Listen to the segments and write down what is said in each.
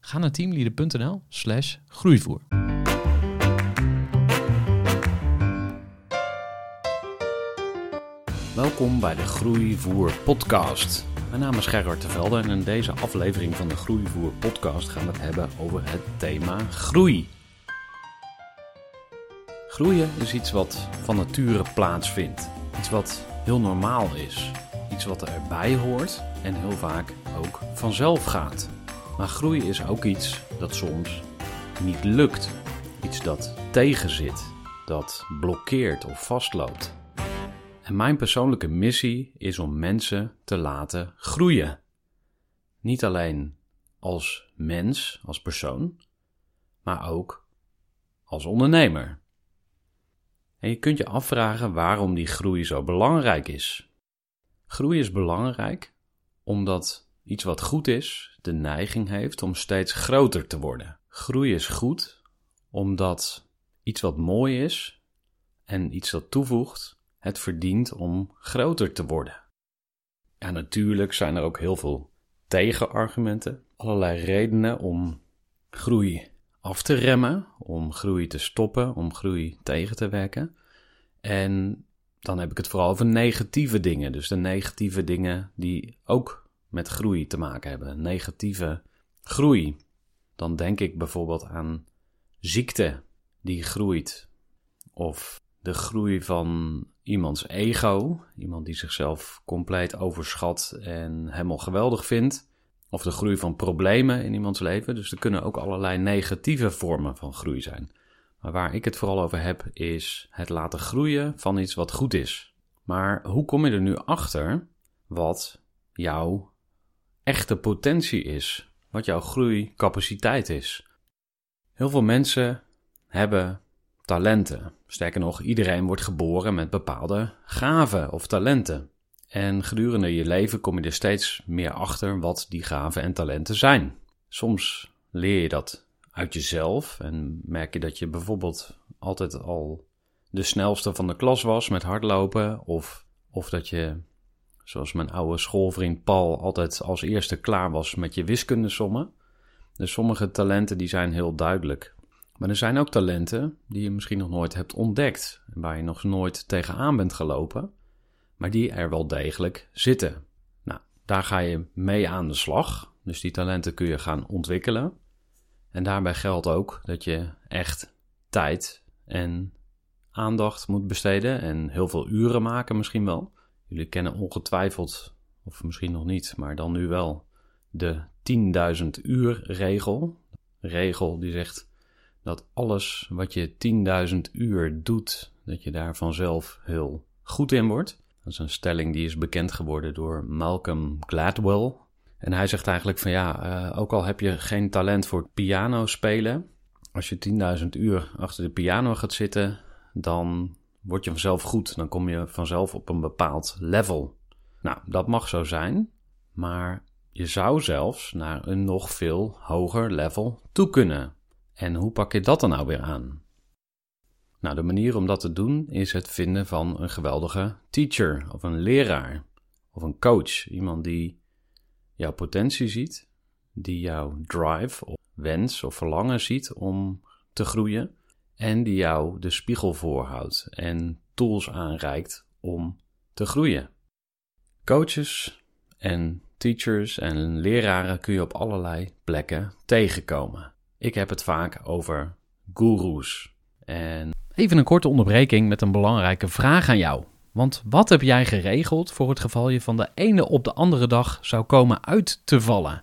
Ga naar teamleader.nl slash groeivoer. Welkom bij de Groeivoer podcast. Mijn naam is Gerard Velde en in deze aflevering van de Groeivoer podcast gaan we het hebben over het thema groei. Groeien is iets wat van nature plaatsvindt. Iets wat heel normaal is. Iets wat erbij hoort en heel vaak ook vanzelf gaat. Maar groei is ook iets dat soms niet lukt. Iets dat tegenzit, dat blokkeert of vastloopt. En mijn persoonlijke missie is om mensen te laten groeien. Niet alleen als mens, als persoon, maar ook als ondernemer. En je kunt je afvragen waarom die groei zo belangrijk is. Groei is belangrijk omdat iets wat goed is de neiging heeft om steeds groter te worden. Groei is goed omdat iets wat mooi is en iets dat toevoegt het verdient om groter te worden. Ja, natuurlijk zijn er ook heel veel tegenargumenten, allerlei redenen om groei af te remmen, om groei te stoppen, om groei tegen te werken. En dan heb ik het vooral over negatieve dingen, dus de negatieve dingen die ook met groei te maken hebben, negatieve groei. Dan denk ik bijvoorbeeld aan ziekte die groeit, of de groei van iemands ego, iemand die zichzelf compleet overschat en helemaal geweldig vindt, of de groei van problemen in iemands leven. Dus er kunnen ook allerlei negatieve vormen van groei zijn. Maar waar ik het vooral over heb, is het laten groeien van iets wat goed is. Maar hoe kom je er nu achter wat jouw echte potentie is? Wat jouw groeicapaciteit is? Heel veel mensen hebben talenten. Sterker nog, iedereen wordt geboren met bepaalde gaven of talenten. En gedurende je leven kom je er steeds meer achter wat die gaven en talenten zijn. Soms leer je dat uit jezelf en merk je dat je bijvoorbeeld altijd al de snelste van de klas was met hardlopen, of, of dat je, zoals mijn oude schoolvriend Paul, altijd als eerste klaar was met je wiskundesommen. Dus sommige talenten die zijn heel duidelijk. Maar er zijn ook talenten die je misschien nog nooit hebt ontdekt, waar je nog nooit tegenaan bent gelopen, maar die er wel degelijk zitten. Nou, daar ga je mee aan de slag. Dus die talenten kun je gaan ontwikkelen. En daarbij geldt ook dat je echt tijd en aandacht moet besteden en heel veel uren maken misschien wel. Jullie kennen ongetwijfeld, of misschien nog niet, maar dan nu wel, de 10.000 uur regel. regel die zegt dat alles wat je 10.000 uur doet, dat je daar vanzelf heel goed in wordt. Dat is een stelling die is bekend geworden door Malcolm Gladwell. En hij zegt eigenlijk van ja, uh, ook al heb je geen talent voor piano spelen, als je 10.000 uur achter de piano gaat zitten, dan word je vanzelf goed. Dan kom je vanzelf op een bepaald level. Nou, dat mag zo zijn, maar je zou zelfs naar een nog veel hoger level toe kunnen. En hoe pak je dat dan nou weer aan? Nou, de manier om dat te doen is het vinden van een geweldige teacher of een leraar of een coach. Iemand die jouw potentie ziet, die jouw drive of wens of verlangen ziet om te groeien en die jou de spiegel voorhoudt en tools aanreikt om te groeien. Coaches en teachers en leraren kun je op allerlei plekken tegenkomen. Ik heb het vaak over goeroes. En even een korte onderbreking met een belangrijke vraag aan jou. Want wat heb jij geregeld voor het geval je van de ene op de andere dag zou komen uit te vallen?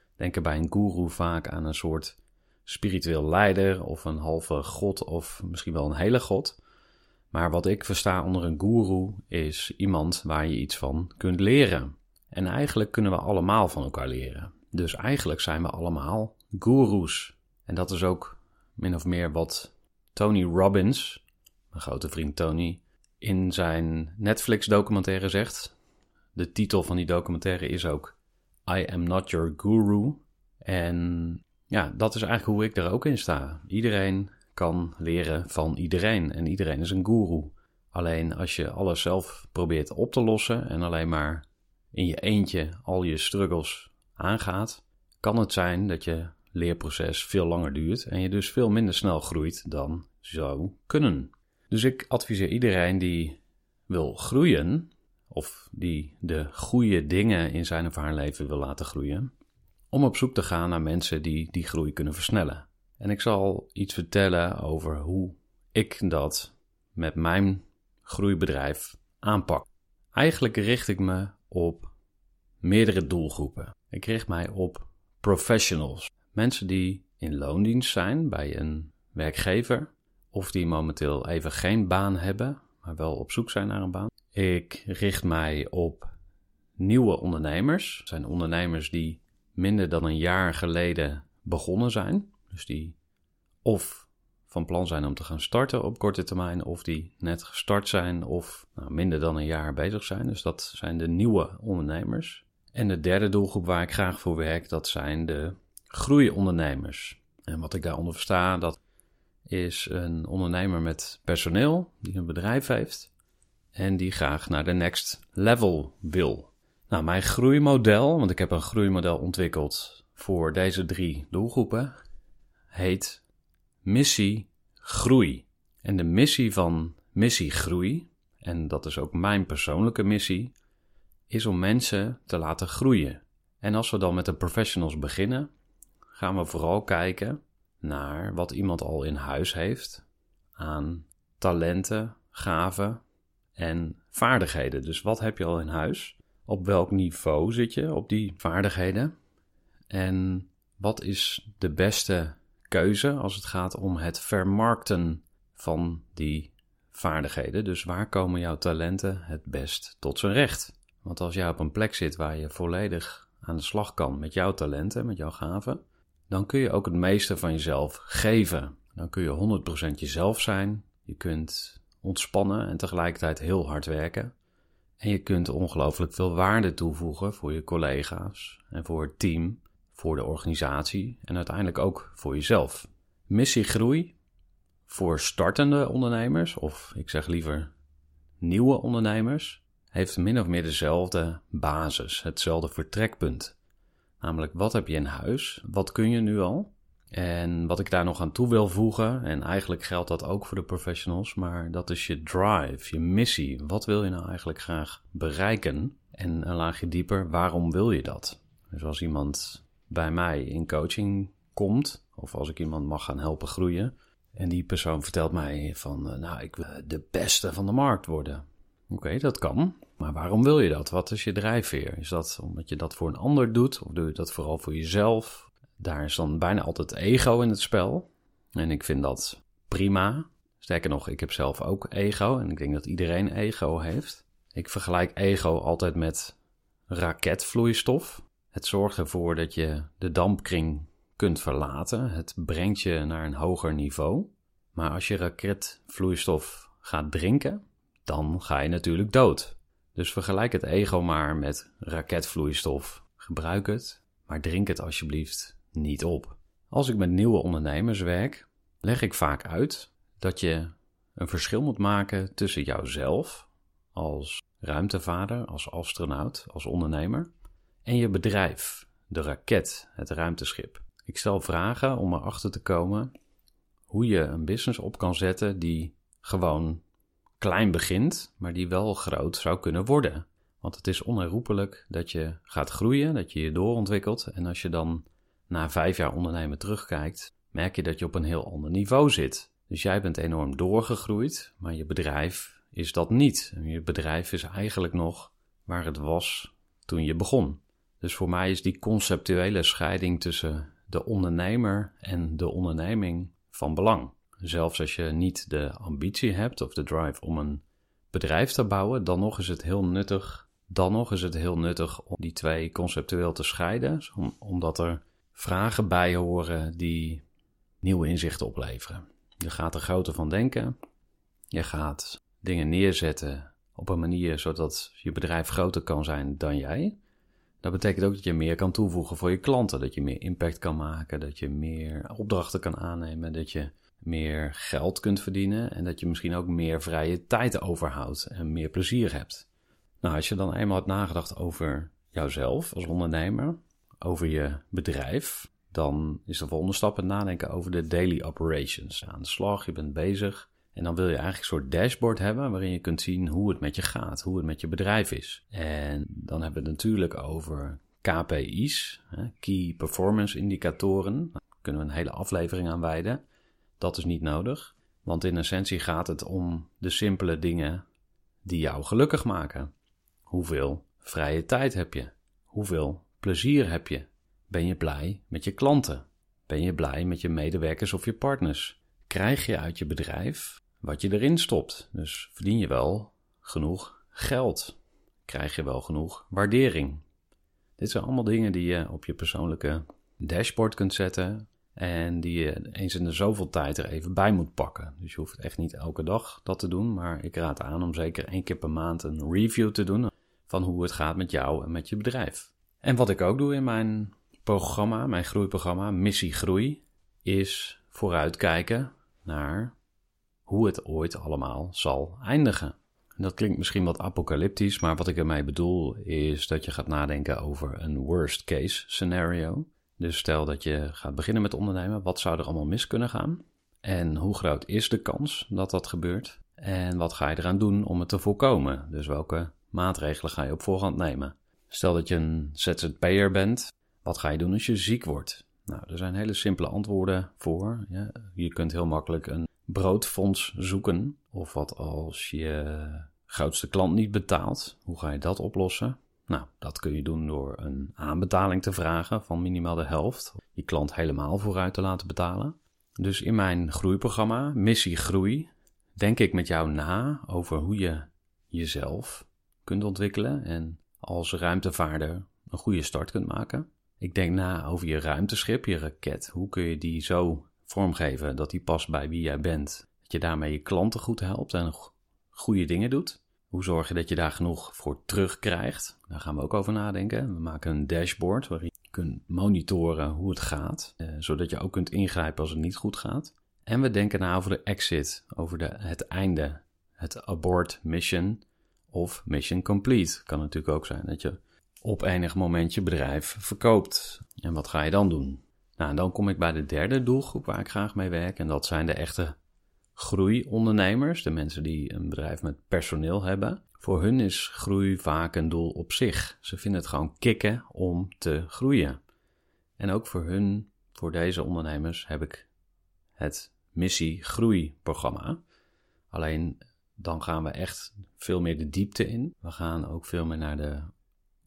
denken bij een guru vaak aan een soort spiritueel leider of een halve god of misschien wel een hele god. Maar wat ik versta onder een guru is iemand waar je iets van kunt leren. En eigenlijk kunnen we allemaal van elkaar leren. Dus eigenlijk zijn we allemaal gurus. En dat is ook min of meer wat Tony Robbins, mijn grote vriend Tony, in zijn Netflix-documentaire zegt. De titel van die documentaire is ook I Am Not Your Guru. En ja, dat is eigenlijk hoe ik er ook in sta. Iedereen kan leren van iedereen en iedereen is een guru. Alleen als je alles zelf probeert op te lossen en alleen maar in je eentje al je struggles aangaat, kan het zijn dat je leerproces veel langer duurt en je dus veel minder snel groeit dan zou kunnen. Dus ik adviseer iedereen die wil groeien, of die de goede dingen in zijn of haar leven wil laten groeien, om op zoek te gaan naar mensen die die groei kunnen versnellen. En ik zal iets vertellen over hoe ik dat met mijn groeibedrijf aanpak. Eigenlijk richt ik me op meerdere doelgroepen. Ik richt mij op professionals, mensen die in loondienst zijn bij een werkgever of die momenteel even geen baan hebben, wel op zoek zijn naar een baan. Ik richt mij op nieuwe ondernemers. Dat zijn ondernemers die minder dan een jaar geleden begonnen zijn. Dus die of van plan zijn om te gaan starten op korte termijn, of die net gestart zijn of nou, minder dan een jaar bezig zijn. Dus dat zijn de nieuwe ondernemers. En de derde doelgroep waar ik graag voor werk, dat zijn de groeiondernemers. En wat ik daaronder versta, dat is een ondernemer met personeel die een bedrijf heeft en die graag naar de next level wil. Nou, mijn groeimodel, want ik heb een groeimodel ontwikkeld voor deze drie doelgroepen, heet Missie Groei. En de missie van Missie Groei, en dat is ook mijn persoonlijke missie, is om mensen te laten groeien. En als we dan met de professionals beginnen, gaan we vooral kijken naar wat iemand al in huis heeft aan talenten, gaven en vaardigheden. Dus wat heb je al in huis? Op welk niveau zit je op die vaardigheden? En wat is de beste keuze als het gaat om het vermarkten van die vaardigheden? Dus waar komen jouw talenten het best tot zijn recht? Want als jij op een plek zit waar je volledig aan de slag kan met jouw talenten, met jouw gaven, dan kun je ook het meeste van jezelf geven. Dan kun je 100% jezelf zijn. Je kunt ontspannen en tegelijkertijd heel hard werken. En je kunt ongelooflijk veel waarde toevoegen voor je collega's en voor het team, voor de organisatie en uiteindelijk ook voor jezelf. Missie groei voor startende ondernemers, of ik zeg liever nieuwe ondernemers, heeft min of meer dezelfde basis, hetzelfde vertrekpunt. Namelijk, wat heb je in huis? Wat kun je nu al? En wat ik daar nog aan toe wil voegen, en eigenlijk geldt dat ook voor de professionals, maar dat is je drive, je missie. Wat wil je nou eigenlijk graag bereiken? En een laagje dieper, waarom wil je dat? Dus als iemand bij mij in coaching komt, of als ik iemand mag gaan helpen groeien, en die persoon vertelt mij van, eh, nou, ik wil de beste van de markt worden. Oké, dat kan. Maar waarom wil je dat? Wat is je drijfveer? Is dat omdat je dat voor een ander doet? Of doe je dat vooral voor jezelf? Daar is dan bijna altijd ego in het spel. En ik vind dat prima. Sterker nog, ik heb zelf ook ego. En ik denk dat iedereen ego heeft. Ik vergelijk ego altijd met raketvloeistof. Het zorgt ervoor dat je de dampkring kunt verlaten. Het brengt je naar een hoger niveau. Maar als je raketvloeistof gaat drinken, dan ga je natuurlijk dood. Dus vergelijk het ego maar met raketvloeistof. Gebruik het, maar drink het alsjeblieft niet op. Als ik met nieuwe ondernemers werk, leg ik vaak uit dat je een verschil moet maken tussen jouzelf als ruimtevader, als astronaut, als ondernemer en je bedrijf, de raket, het ruimteschip. Ik stel vragen om erachter te komen hoe je een business op kan zetten die gewoon klein begint, maar die wel groot zou kunnen worden. Want het is onherroepelijk dat je gaat groeien, dat je je doorontwikkelt. En als je dan na vijf jaar ondernemen terugkijkt, merk je dat je op een heel ander niveau zit. Dus jij bent enorm doorgegroeid, maar je bedrijf is dat niet. Je bedrijf is eigenlijk nog waar het was toen je begon. Dus voor mij is die conceptuele scheiding tussen de ondernemer en de onderneming van belang. Zelfs als je niet de ambitie hebt of de drive om een bedrijf te bouwen, dan nog is het heel nuttig. Dan nog is het heel nuttig om die twee conceptueel te scheiden, omdat er vragen bij horen die nieuwe inzichten opleveren. Je gaat er groter van denken. Je gaat dingen neerzetten op een manier zodat je bedrijf groter kan zijn dan jij. Dat betekent ook dat je meer kan toevoegen voor je klanten. Dat je meer impact kan maken, dat je meer opdrachten kan aannemen, dat je meer geld kunt verdienen en dat je misschien ook meer vrije tijd overhoudt en meer plezier hebt. Nou, als je dan eenmaal hebt nagedacht over jouzelf als ondernemer, over je bedrijf, dan is de volgende stap het nadenken over de daily operations. Aan de slag, je bent bezig en dan wil je eigenlijk een soort dashboard hebben waarin je kunt zien hoe het met je gaat, hoe het met je bedrijf is. En dan hebben we het natuurlijk over KPI's, Key Performance Indicatoren. Daar kunnen we een hele aflevering aan wijden. Dat is niet nodig, want in essentie gaat het om de simpele dingen die jou gelukkig maken. Hoeveel vrije tijd heb je? Hoeveel plezier heb je? Ben je blij met je klanten? Ben je blij met je medewerkers of je partners? Krijg je uit je bedrijf wat je erin stopt? Dus verdien je wel genoeg geld? Krijg je wel genoeg waardering? Dit zijn allemaal dingen die je op je persoonlijke dashboard kunt zetten en die je eens in de zoveel tijd er even bij moet pakken. Dus je hoeft echt niet elke dag dat te doen. Maar ik raad aan om zeker één keer per maand een review te doen van hoe het gaat met jou en met je bedrijf. En wat ik ook doe in mijn programma, mijn groeiprogramma, Missie Groei, is vooruitkijken naar hoe het ooit allemaal zal eindigen. En dat klinkt misschien wat apocalyptisch, maar wat ik ermee bedoel is dat je gaat nadenken over een worst case scenario. Dus stel dat je gaat beginnen met ondernemen, wat zou er allemaal mis kunnen gaan? En hoe groot is de kans dat dat gebeurt? En wat ga je eraan doen om het te voorkomen? Dus welke maatregelen ga je op voorhand nemen? Stel dat je een ZZP'er bent, wat ga je doen als je ziek wordt? Nou, er zijn hele simpele antwoorden voor. Ja, je kunt heel makkelijk een broodfonds zoeken. Of wat als je grootste klant niet betaalt? Hoe ga je dat oplossen? Nou, dat kun je doen door een aanbetaling te vragen van minimaal de helft. Je klant helemaal vooruit te laten betalen. Dus in mijn groeiprogramma, Missie Groei, denk ik met jou na over hoe je jezelf kunt ontwikkelen en als ruimtevaarder een goede start kunt maken. Ik denk na over je ruimteschip, je raket. Hoe kun je die zo vormgeven dat die past bij wie jij bent? Dat je daarmee je klanten goed helpt en goede dingen doet. Hoe zorg je dat je daar genoeg voor terugkrijgt? Daar gaan we ook over nadenken. We maken een dashboard waarin je kunt monitoren hoe het gaat, eh, zodat je ook kunt ingrijpen als het niet goed gaat. En we denken na over de exit, over de, het einde, het abort mission of mission complete. Kan natuurlijk ook zijn dat je op enig moment je bedrijf verkoopt. En wat ga je dan doen? Nou, en dan kom ik bij de derde doelgroep waar ik graag mee werk. En dat zijn de echte groeiondernemers, de mensen die een bedrijf met personeel hebben. Voor hun is groei vaak een doel op zich. Ze vinden het gewoon kicken om te groeien. En ook voor hun, voor deze ondernemers, heb ik het Missie Groei programma. Alleen dan gaan we echt veel meer de diepte in. We gaan ook veel meer naar de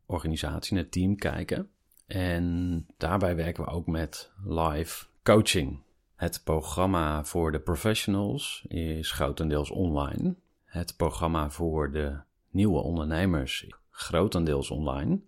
organisatie, naar het team kijken. En daarbij werken we ook met live coaching. Het programma voor de professionals is grotendeels online. Het programma voor de nieuwe ondernemers, grotendeels online.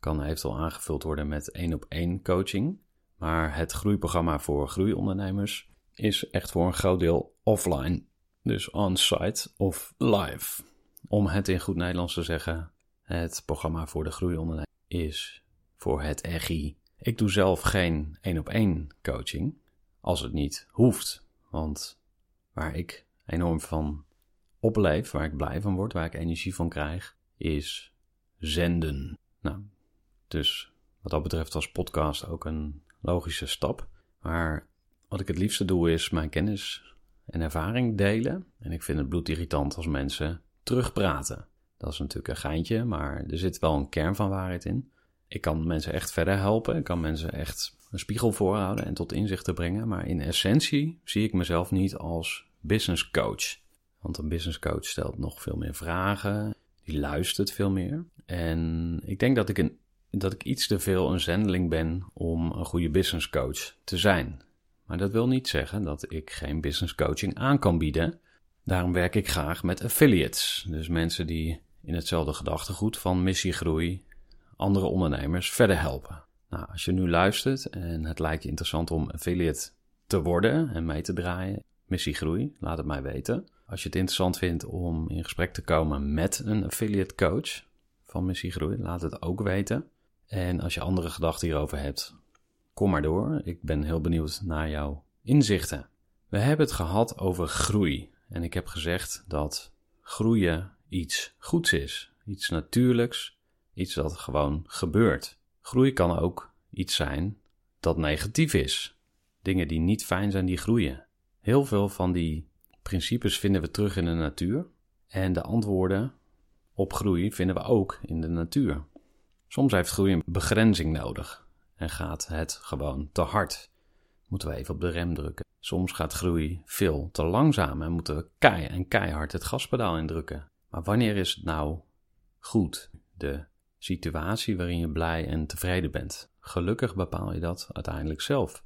Kan eventueel aangevuld worden met één op één coaching. Maar het groeiprogramma voor groeiondernemers is echt voor een groot deel offline. Dus on-site of live. Om het in goed Nederlands te zeggen, het programma voor de groeiondernemer is voor het EGI. Ik doe zelf geen één op één coaching, als het niet hoeft. Want waar ik enorm van opleef, waar ik blij van word, waar ik energie van krijg, is zenden. Nou, dus wat dat betreft was podcast ook een logische stap. Maar wat ik het liefste doe is mijn kennis en ervaring delen. En ik vind het bloedirritant als mensen terugpraten. Dat is natuurlijk een geintje, maar er zit wel een kern van waarheid in. Ik kan mensen echt verder helpen. Ik kan mensen echt een spiegel voorhouden en tot inzicht te brengen. Maar in essentie zie ik mezelf niet als business coach. Want een business coach stelt nog veel meer vragen. Die luistert veel meer. En ik denk dat ik, een, dat ik iets te veel een zendeling ben om een goede business coach te zijn. Maar dat wil niet zeggen dat ik geen business coaching aan kan bieden. Daarom werk ik graag met affiliates. Dus mensen die in hetzelfde gedachtegoed van missiegroei andere ondernemers verder helpen. Nou, als je nu luistert en het lijkt je interessant om affiliate te worden en mee te draaien, missiegroei, laat het mij weten. Als je het interessant vindt om in gesprek te komen met een affiliate coach van missiegroei, laat het ook weten. En als je andere gedachten hierover hebt, kom maar door. Ik ben heel benieuwd naar jouw inzichten. We hebben het gehad over groei. En ik heb gezegd dat groeien iets goeds is, iets natuurlijks, iets dat gewoon gebeurt. Groei kan ook iets zijn dat negatief is. Dingen die niet fijn zijn, die groeien. Heel veel van die principes vinden we terug in de natuur. En de antwoorden op groei vinden we ook in de natuur. Soms heeft groei een begrenzing nodig en gaat het gewoon te hard. Moeten we even op de rem drukken. Soms gaat groei veel te langzaam en moeten we en keihard het gaspedaal indrukken. Maar wanneer is het nou goed? De situatie waarin je blij en tevreden bent. Gelukkig bepaal je dat uiteindelijk zelf.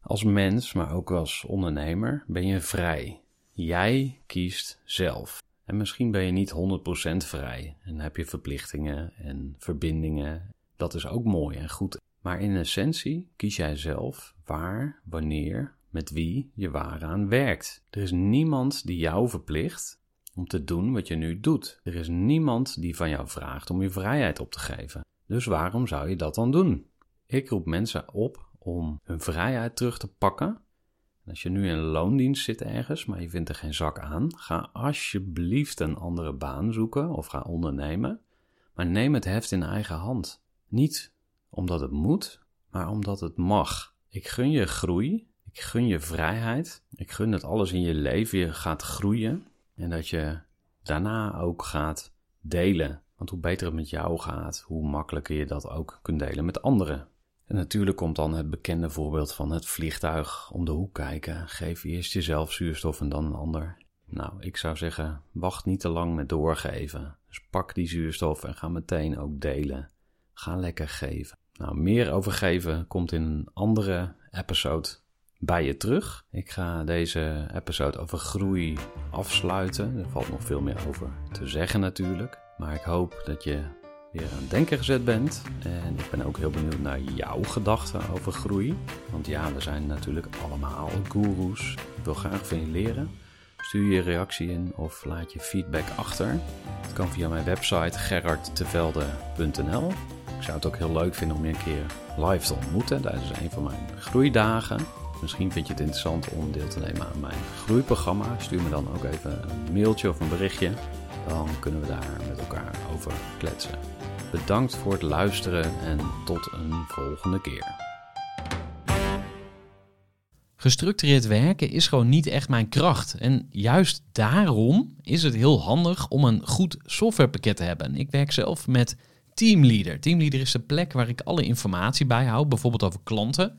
Als mens, maar ook als ondernemer, ben je vrij. Jij kiest zelf. En misschien ben je niet 100% vrij en heb je verplichtingen en verbindingen. Dat is ook mooi en goed. Maar in essentie kies jij zelf waar, wanneer, met wie je waaraan werkt. Er is niemand die jou verplicht om te doen wat je nu doet. Er is niemand die van jou vraagt om je vrijheid op te geven. Dus waarom zou je dat dan doen? Ik roep mensen op om hun vrijheid terug te pakken. En als je nu in loondienst zit ergens, maar je vindt er geen zak aan, ga alsjeblieft een andere baan zoeken of ga ondernemen. Maar neem het heft in eigen hand. Niet omdat het moet, maar omdat het mag. Ik gun je groei, ik gun je vrijheid, ik gun dat alles in je leven gaat groeien. En dat je daarna ook gaat delen. Want hoe beter het met jou gaat, hoe makkelijker je dat ook kunt delen met anderen. En natuurlijk komt dan het bekende voorbeeld van het vliegtuig om de hoek kijken. Geef eerst jezelf zuurstof en dan een ander. Nou, ik zou zeggen, wacht niet te lang met doorgeven. Dus pak die zuurstof en ga meteen ook delen. Ga lekker geven. Nou, meer over geven komt in een andere episode bij je terug. Ik ga deze episode over groei afsluiten. Er valt nog veel meer over te zeggen natuurlijk. Maar ik hoop dat je weer aan het denken gezet bent. En ik ben ook heel benieuwd naar jouw gedachten over groei. Want ja, we zijn natuurlijk allemaal goeroes. Ik wil graag van je leren. Stuur je reactie in of laat je feedback achter. Het kan via mijn website gerardtevelde.nl. Ik zou het ook heel leuk vinden om je een keer live te ontmoeten tijdens een van mijn groeidagen. Misschien vind je het interessant om deel te nemen aan mijn groeiprogramma. Stuur me dan ook even een mailtje of een berichtje. Dan kunnen we daar met elkaar over kletsen. Bedankt voor het luisteren en tot een volgende keer. Gestructureerd werken is gewoon niet echt mijn kracht. En juist daarom is het heel handig om een goed softwarepakket te hebben. Ik werk zelf met Teamleader. Teamleader is de plek waar ik alle informatie bijhoud, bijvoorbeeld over klanten